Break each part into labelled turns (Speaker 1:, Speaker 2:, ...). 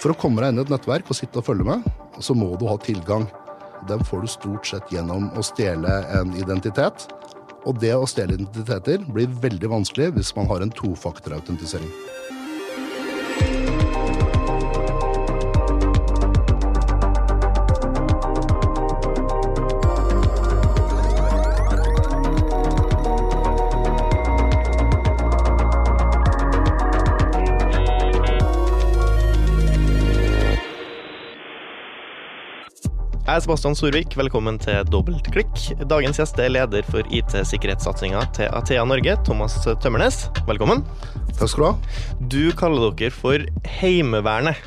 Speaker 1: For å komme deg inn i et nettverk og sitte og følge med, så må du ha tilgang. Den får du stort sett gjennom å stjele en identitet. Og det å stjele identiteter blir veldig vanskelig hvis man har en tofaktorautentisering.
Speaker 2: Jeg er Sebastian Storvik, velkommen til Dobbeltklikk. Dagens gjest er leder for IT-sikkerhetssatsinga til Athea Norge, Thomas Tømmernes. Velkommen.
Speaker 1: Takk skal du ha.
Speaker 2: Du kaller dere for Heimevernet.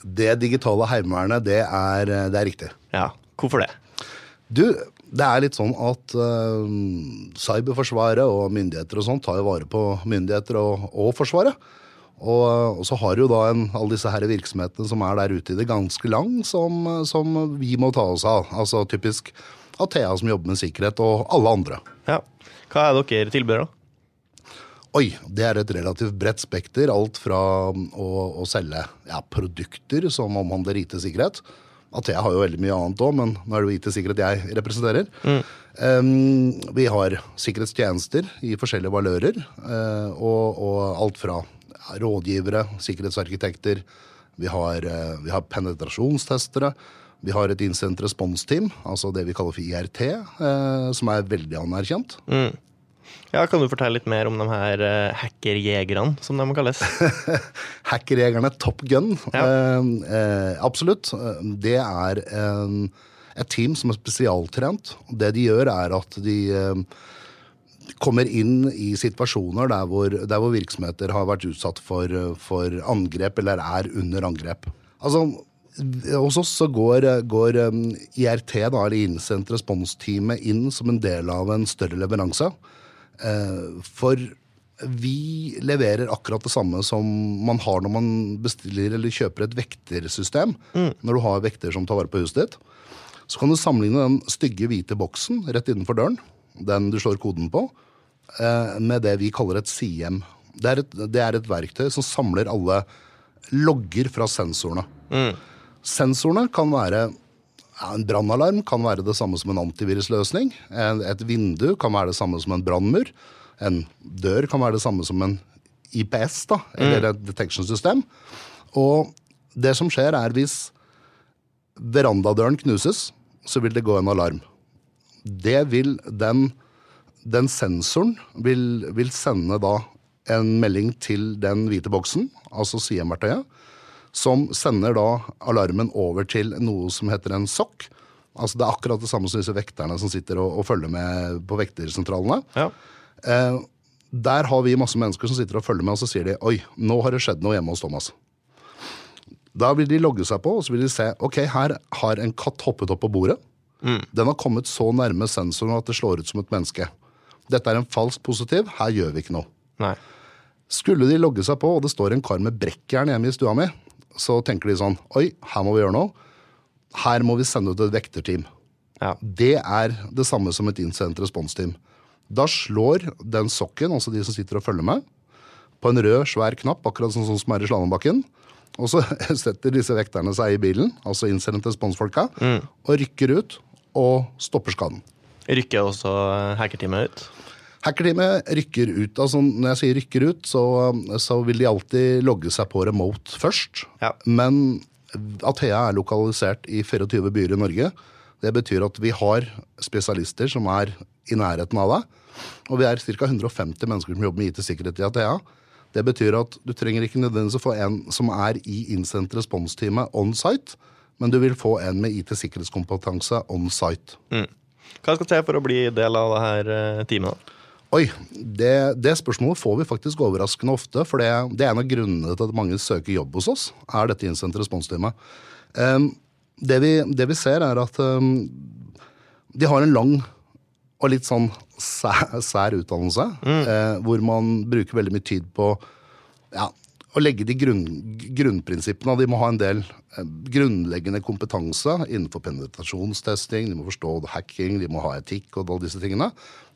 Speaker 1: Det digitale heimevernet, det er, det er riktig.
Speaker 2: Ja, hvorfor det?
Speaker 1: Du, det er litt sånn at uh, Cyberforsvaret og myndigheter og sånt tar jo vare på myndigheter og, og Forsvaret. Og, og, så har du da en, alle disse her virksomhetene som er der ute i det ganske lang, som, som vi må ta oss av. Altså typisk Athea som jobber med sikkerhet, og alle andre.
Speaker 2: Ja. Hva er dere tilbyr, da?
Speaker 1: Oi, det er et relativt bredt spekter. Alt fra å, å selge ja, produkter som omhandler IT-sikkerhet. Athea har jo veldig mye annet òg, men nå er det jo IT-sikkerhet jeg representerer. Mm. Um, vi har sikkerhetstjenester i forskjellige valører, uh, og, og alt fra rådgivere, sikkerhetsarkitekter. Vi har, eh, vi har penetrasjonstestere. Vi har et innsendt Response-team, altså det vi kaller for IRT, eh, som er veldig anerkjent.
Speaker 2: Mm. Ja, Kan du fortelle litt mer om de her uh, hackerjegerne, som de må kalles?
Speaker 1: hackerjegerne Top Gun. Ja. Eh, eh, absolutt. Det er en, et team som er spesialtrent. Det de gjør, er at de eh, kommer inn i situasjoner der hvor, der hvor virksomheter har vært utsatt for, for, angrep eller er under angrep. Altså, hos oss så går, går um, IRT, da, eller responsteamet, inn som en del av en større leveranse. Eh, for vi leverer akkurat det samme som man har når man bestiller eller kjøper et vektersystem. Mm. Når du har vekter som tar vare på huset ditt. Så kan du sammenligne den stygge, hvite boksen rett innenfor døren den du slår koden på, eh, med det vi kaller et CM. Det er et, det er et verktøy som samler alle logger fra sensorene. Mm. Sensorene kan være En brannalarm kan være det samme som en antivirusløsning. Et vindu kan være det samme som en brannmur. En dør kan være det samme som en IPS, da, eller mm. et detection system. Og det som skjer, er hvis verandadøren knuses, så vil det gå en alarm det vil den, den sensoren vil, vil, sende da en melding til den hvite boksen, altså CM-verktøyet, som sender da alarmen over til noe som heter en sokk. Altså Det er akkurat det samme som disse vekterne som sitter og, og følger med på vektersentralene. Ja. Eh, der har vi masse mennesker som sitter og følger med, og så sier de oi, nå har det skjedd noe hjemme hos Thomas. Da vil de logge seg på, og så vil de se ok, her har en katt hoppet opp på bordet. Mm. Den har kommet så nærme sensoren at det slår ut som et menneske. Dette er en falsk positiv, her gjør vi ikke noe. Nei. Skulle de logge seg på, og det står en kar med brekkjern hjemme i stua mi, så tenker de sånn Oi, her må vi gjøre noe. Her må vi sende ut et vekterteam. Ja. Det er det samme som et innsendt responsteam. Da slår den sokken, altså de som sitter og følger med, på en rød, svær knapp, akkurat sånn som er i slalåmbakken. Og så setter disse vekterne seg i bilen, altså innsendt responsfolka, mm. og rykker ut og stopper skaden.
Speaker 2: Rykker også hackerteamet ut?
Speaker 1: Hackerteamet rykker ut. altså Når jeg sier rykker ut, så, så vil de alltid logge seg på remote først. Ja. Men Athea er lokalisert i 24 byer i Norge. Det betyr at vi har spesialister som er i nærheten av deg. Og vi er ca. 150 mennesker som jobber med IT-sikkerhet i Athea. Det betyr at du trenger ikke nødvendigvis å få en som er i innsendt responsteamet on site men du vil få en med IT-sikkerhetskompetanse on site. Mm.
Speaker 2: Hva skal til for å bli del av det her eh, teamet?
Speaker 1: Oi, det, det, spørsmålet får vi faktisk overraskende ofte. For det, det, er en av grunnene til at mange søker jobb hos oss. er dette innsendt responsteamet. Um, det, vi, det, vi, ser, er at um, de har en lang og litt sånn sær, sær utdannelse. Mm. uh, hvor man bruker veldig mye tid på ja, å legge de grunn, grunnprinsippene. De må ha en del eh, grunnleggende kompetanse innenfor penetrasjonstesting, de må forstå hacking, de må ha etikk og alle disse tingene.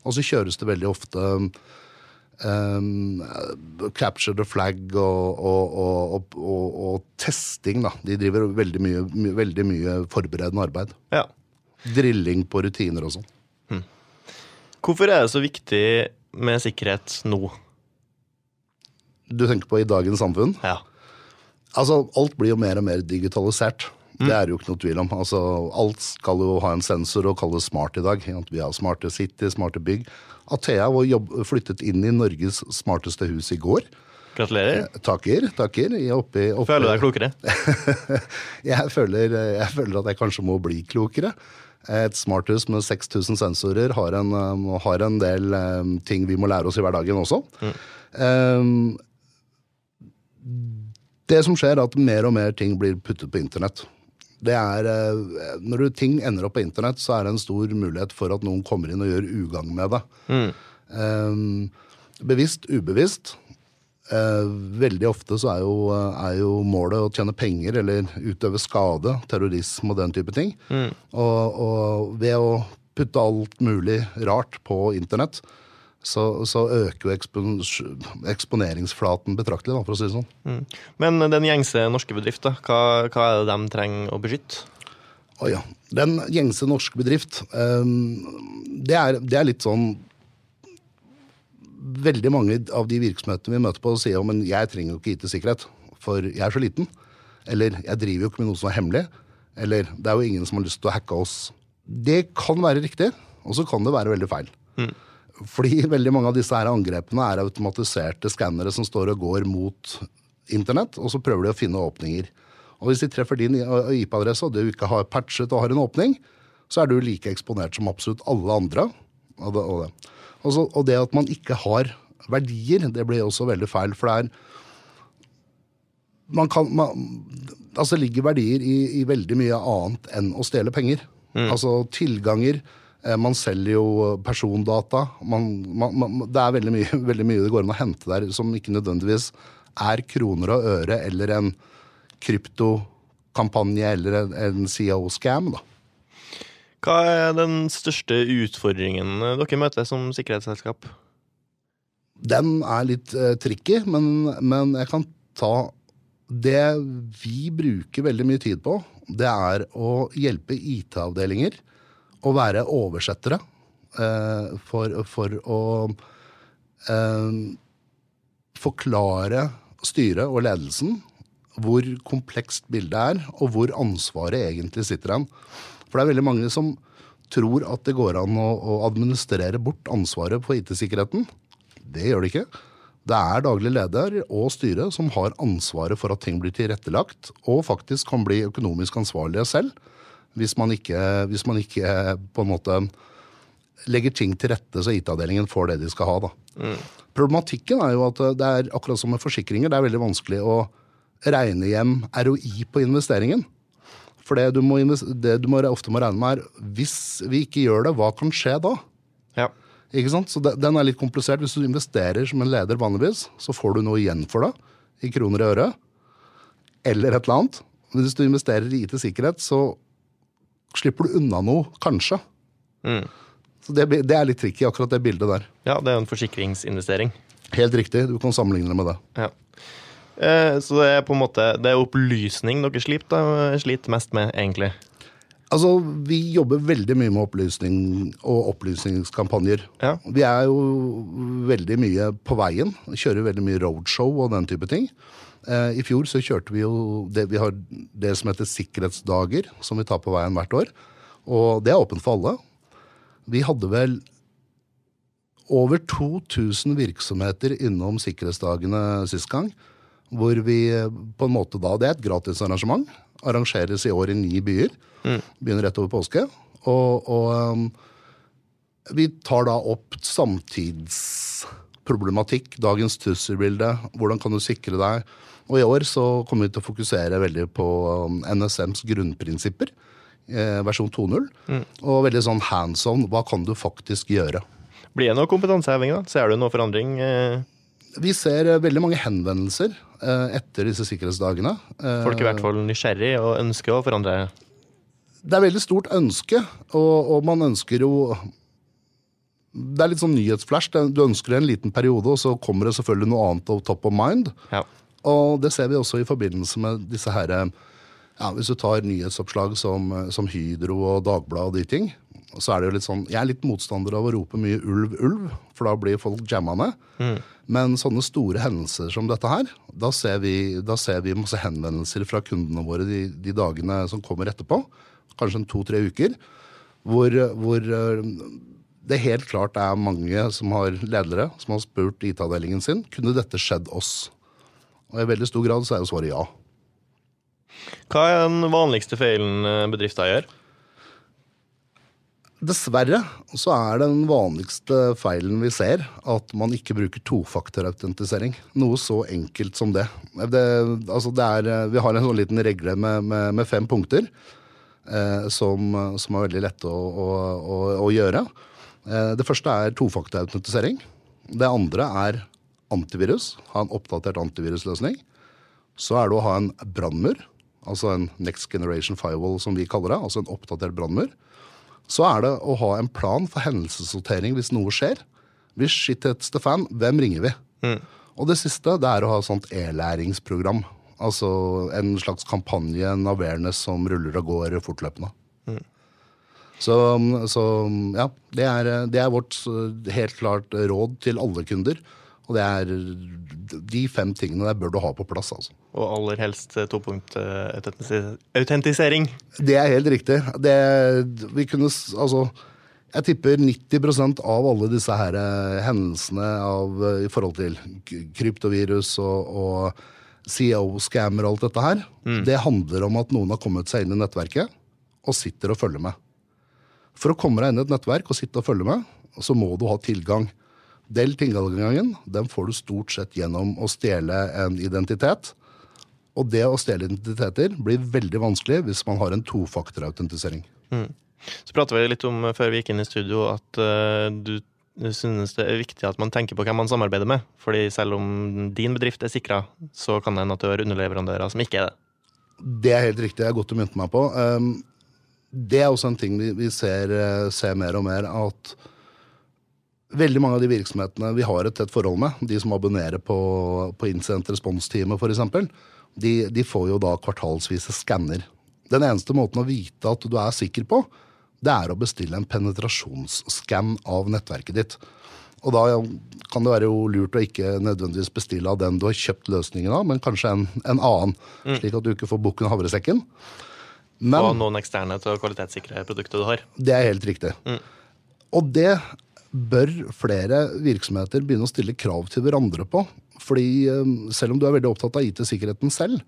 Speaker 1: Og så kjøres det veldig ofte um, capture the flag og, og, og, og, testing, da. De driver veldig mye, my, veldig mye forberedende arbeid.
Speaker 2: Ja.
Speaker 1: Drilling på rutiner og sånn.
Speaker 2: Hmm. Hvorfor er det så viktig med sikkerhet nå?
Speaker 1: Du tenker på i dagens samfunn?
Speaker 2: Ja.
Speaker 1: Altså, alt blir jo mer og mer digitalisert. Mm. Det er jo ikke noe tvil om. Altså, alt skal jo ha en sensor og kalles smart i dag. Vi har smarte city, smarte bygg. Athea var jobb, flyttet inn i Norges smarteste hus i går.
Speaker 2: Gratulerer.
Speaker 1: Takker. takker. takker.
Speaker 2: oppi, oppi. Føler du deg klokere?
Speaker 1: jeg, føler, jeg, føler, at jeg kanskje må bli klokere. Et smarthus med 6000 sensorer har en, um, har en del um, ting vi må lære oss i hverdagen også. Mm. Um, det som skjer, er at mer og mer ting blir puttet på internett. Det er, uh, når ting ender opp på internett, så er det en stor mulighet for at noen kommer inn og gjør ugagn med det. Mm. Um, bevisst, ubevisst. Uh, veldig ofte så er jo, er jo, målet å tjene penger eller utøve skade, terrorisme og den type ting. Mm. Og, og, ved å putte alt mulig rart på internett, så, så øker jo eksponeringsflaten betraktelig, da, for å si det sånn. Mm.
Speaker 2: Men den gjengse norske bedrift, da, hva, hva, er det de trenger å beskytte?
Speaker 1: Å oh, ja. Den gjengse norske bedrift, um, det, er, det er litt sånn veldig mange av de virksomhetene vi møter på, sier jo men jeg trenger jo ikke IT-sikkerhet, for jeg er så liten. Eller jeg driver jo ikke med noe som er hemmelig. Eller det er jo ingen som har lyst til å hacke oss. Det kan være riktig, og så kan det være veldig feil. Mm. Fordi veldig mange av disse her angrepene er automatiserte skannere som står og går mot internett, og så prøver de å finne åpninger. Og hvis de treffer din IP-adresse, og du ikke har patchet og har en åpning, så er du like eksponert som absolutt alle andre. Og det, og det. Også, og det at man ikke har verdier, det blir også veldig feil. For det er man kan, man, altså ligger verdier i, i, veldig mye annet enn å stjele penger. Mm. Altså tilganger. Eh, man selger jo persondata. Man, man, det er veldig mye, veldig mye, det går an å hente der som ikke nødvendigvis er kroner og øre eller en kryptokampanje eller en, en CEO-scam.
Speaker 2: Hva er den største utfordringen dere møter som sikkerhetsselskap?
Speaker 1: Den er litt uh, tricky, men, men, jeg kan ta Det vi bruker veldig mye tid på, det er å hjelpe IT-avdelinger å være oversettere uh, for, for, å uh, forklare styret og ledelsen hvor komplekst bildet er, og hvor ansvaret egentlig sitter hen. For det er veldig mange som tror at det går an å, å administrere bort ansvaret for IT-sikkerheten. Det gjør det ikke. Det er daglig leder og styre som har ansvaret for at ting blir tilrettelagt, og faktisk kan bli økonomisk ansvarlige selv, hvis man ikke, hvis man ikke på en måte legger ting til rette så IT-avdelingen får det de skal ha. Mm. Problematikken er jo at det er akkurat som med forsikringer, det er veldig vanskelig å regne hjem ROI på investeringen. For det du, må, det du må, ofte må regne med, er hvis vi ikke gjør det, hva kan skje da?
Speaker 2: Ja.
Speaker 1: Ikke sant? Så Den er litt komplisert. Hvis du investerer som en leder vanligvis, så får du noe igjen for det i kroner og øre. Eller et eller annet. Men hvis du investerer i IT-sikkerhet, så slipper du unna noe, kanskje. Mm. Så det, det, er litt tricky, akkurat det bildet der.
Speaker 2: Ja, det er en forsikringsinvestering.
Speaker 1: Helt riktig. Du kan sammenligne det med det.
Speaker 2: Ja. Eh, så det er på en måte Det er opplysning dere sliter, sliter mest med, egentlig?
Speaker 1: Altså, Vi jobber veldig mye med opplysning og opplysningskampanjer. Ja. Vi er jo veldig mye på veien. Kjører veldig mye roadshow og den type ting. Eh, I fjor så kjørte vi jo det vi har det som heter sikkerhetsdager, som vi tar på veien hvert år. Og det er åpent for alle. Vi hadde vel over 2000 virksomheter innom sikkerhetsdagene sist gang. Hvor vi på en måte da, Det er et gratisarrangement. Arrangeres i år i ni byer. Mm. Begynner rett over påske. Og, og um, vi tar da opp samtidsproblematikk, dagens trusselbilde. Hvordan kan du sikre deg? Og i år så kommer vi til å fokusere veldig på um, NSMs grunnprinsipper. Eh, versjon 2.0. Mm. Og veldig sånn hands on. Hva kan du faktisk gjøre?
Speaker 2: Blir det noe kompetanseheving? da? Ser du noe forandring? Eh?
Speaker 1: Vi ser eh, veldig mange henvendelser etter disse sikkerhetsdagene.
Speaker 2: Folk er i hvert fall nysgjerrig og ønsker å forandre?
Speaker 1: Det er veldig stort ønske, og, og man ønsker jo det er litt sånn nyhetsflash. Du ønsker det en liten periode, og så kommer det selvfølgelig noe annet av top of mind.
Speaker 2: Ja.
Speaker 1: Og det ser vi også i forbindelse med disse herre ja, Hvis du tar nyhetsoppslag som, som Hydro og Dagbladet og de ting, så er det jo litt sånn Jeg er litt motstander av å rope mye ulv, ulv, for da blir folk jamma ned. Mm. Men sånne store hendelser som dette her, da ser vi, da ser vi masse henvendelser fra kundene våre de, de dagene som kommer etterpå. Kanskje en to-tre uker. Hvor, hvor det helt klart er mange som har ledere som har spurt IT-avdelingen sin kunne dette skjedd oss. Og I veldig stor grad så er jo svaret ja.
Speaker 2: Hva er den vanligste feilen eh, bedrifter gjør?
Speaker 1: Dessverre så er den vanligste feilen vi ser, at man ikke bruker tofaktorautentisering. Noe så enkelt som det. det, altså det er, vi har en sånn liten regle med, med, med fem punkter eh, som, som, er veldig lette å, å, å, å gjøre. Eh, det første er tofaktorautentisering. Det andre er antivirus. Ha en oppdatert antivirusløsning. Så er det å ha en brannmur, altså en next generation firewall som vi kaller det. Altså en oppdatert brannmur. Så er det å ha en plan for hendelsessortering hvis noe skjer. Hvis shit hits the fan, hvem ringer vi? Mm. Og det siste det er å ha et sånt e-læringsprogram. Altså en slags kampanje, en awareness som ruller og går fortløpende. Så, så ja, det er, det er, vårt helt klart råd til alle kunder. Og det er de fem tingene der bør du ha på plass. altså.
Speaker 2: Og aller helst topunkt autentisering.
Speaker 1: Det er helt riktig. Det, vi kunne, altså, jeg tipper 90% av alle disse her eh, hendelsene av, eh, i forhold til kryptovirus og, og CEO-scammer og alt dette her, mm. det handler om at noen har kommet seg inn i nettverket og sitter og følger med. For å komme deg inn i et nettverk og sitte og følge med, så må du ha tilgang. Del tilgangen den får du stort sett gjennom å stjele en identitet. Og det å stjele identiteter blir veldig vanskelig hvis man har en tofaktorautentisering. Mm.
Speaker 2: Så prata vi litt om før vi gikk inn i studio at uh, du synes det er viktig at man tenker på hvem man samarbeider med. Fordi selv om din bedrift er sikra, så kan det hende at du har underleverandører som ikke er det.
Speaker 1: Det er helt riktig. Jeg er godt å mynte meg på. Um, det er også en ting vi, vi ser, eh, ser, mer og mer, at veldig mange av de virksomhetene vi har et tett forhold med, de som abonnerer på, på Incident Response-teamet f.eks., de, de får jo da kvartalsvise skanner. Den eneste måten å vite at du er sikker på, det er å bestille en penetrasjonsskann av nettverket ditt. Og da kan det være jo lurt å ikke nødvendigvis bestille av den du har kjøpt løsningen av, men kanskje en, en annen, mm. slik at du ikke får bukken havresekken.
Speaker 2: Men, og noen eksterne til å kvalitetssikre produktet du har.
Speaker 1: Det er helt riktig. Mm. Og det bør flere virksomheter begynne å stille krav til hverandre på. Fordi um, selv om du er veldig opptatt av IT-sikkerheten selv,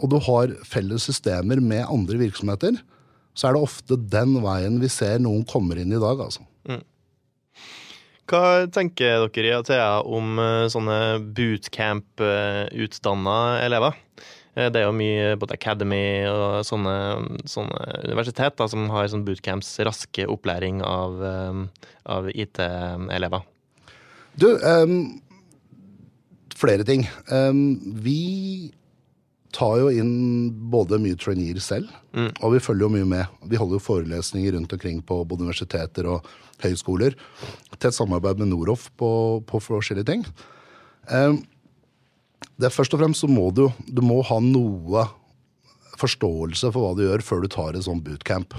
Speaker 1: og du har felles systemer med andre virksomheter, så er det ofte den veien vi ser noen kommer inn i dag. altså. Mm.
Speaker 2: Hva tenker dere i Athea om uh, sånne bootcamp-utdanna uh, elever? Eh, det er jo mye både Academy og sånne, sånne universitet da, som har sånn bootcamps, raske opplæring av, eh, av IT-elever.
Speaker 1: Du, um, flere ting. Um, vi tar jo inn både mye traineer selv, mm. og vi følger jo mye med. Vi holder jo forelesninger rundt omkring på både universiteter og høyskoler. Tett samarbeid med Noroff på, på forskjellige ting. Um, det er Først og fremst så må du, du må ha noe forståelse for hva du gjør før du tar et sånt bootcamp.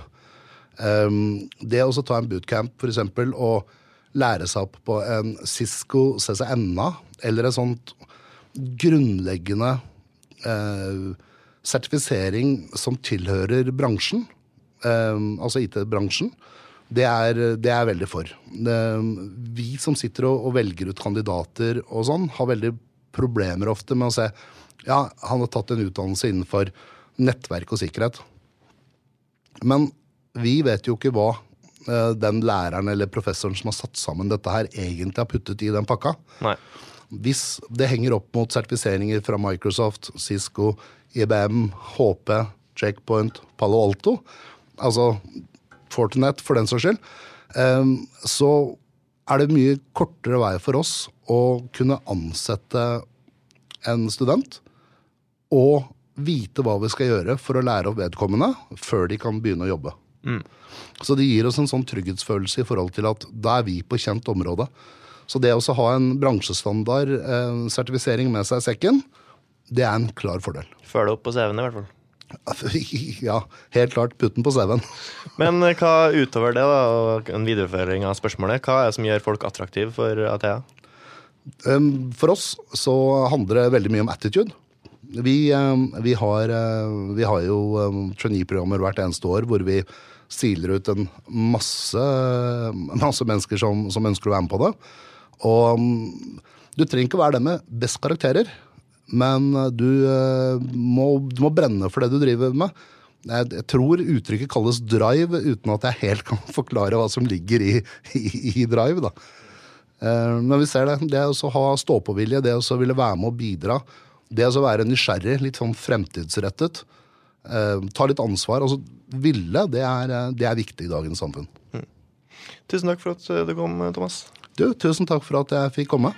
Speaker 1: Um, det å ta en bootcamp for eksempel, og lære seg opp på en Cisco CCNA eller en sånt grunnleggende uh, sertifisering som tilhører bransjen, um, altså IT-bransjen, det det er veldig for. Det, vi som sitter og, og velger ut kandidater og sånn, har veldig problemer ofte med å se ja, han har tatt en utdannelse innenfor nettverk og sikkerhet. Men vi vet jo ikke hva uh, den læreren eller professoren som har satt sammen dette her, egentlig har puttet i den pakka.
Speaker 2: Nei.
Speaker 1: Hvis det henger opp mot sertifiseringer fra Microsoft, Cisco, IBM, HP, Checkpoint, Palo Alto, altså Fortinet for den saks skyld, um, så er det mye kortere vei for oss å kunne ansette en student og vite hva vi skal gjøre for å lære opp vedkommende før de kan begynne å jobbe. Så det gir oss en sånn trygghetsfølelse i forhold til at da er vi på kjent område. Så det å ha en bransjestandard eh, sertifisering med seg i sekken, det er en klar fordel.
Speaker 2: Det opp på CV-en i hvert fall.
Speaker 1: Ja, helt klart. Putt den på CV-en.
Speaker 2: Men eh, hva utover det, da, og en videreføring av spørsmålet, hva er det som gjør folk attraktive for Athea?
Speaker 1: Um, For oss så handler det veldig mye om attitude. Vi, um, vi, har, uh, vi har jo um, trainee-programmer hvert eneste år hvor vi stiler ut en masse, masse mennesker som, som ønsker å være med på det. Og du trenger ikke være den med best karakterer, men uh, du, uh, må, du må brenne for det du driver med. Jeg tror uttrykket kalles drive, uten at jeg helt kan forklare hva som ligger i, i, i drive. da. Eh, Men vi ser det. Det å ha stå-på-vilje, det å ville være med og bidra, det å være nysgjerrig, litt sånn fremtidsrettet, eh, ta litt ansvar. altså Ville, det er, eh, det er viktig i dagens samfunn.
Speaker 2: Tusen takk for at du kom, Thomas.
Speaker 1: Du, tusen takk for at jeg fikk komme.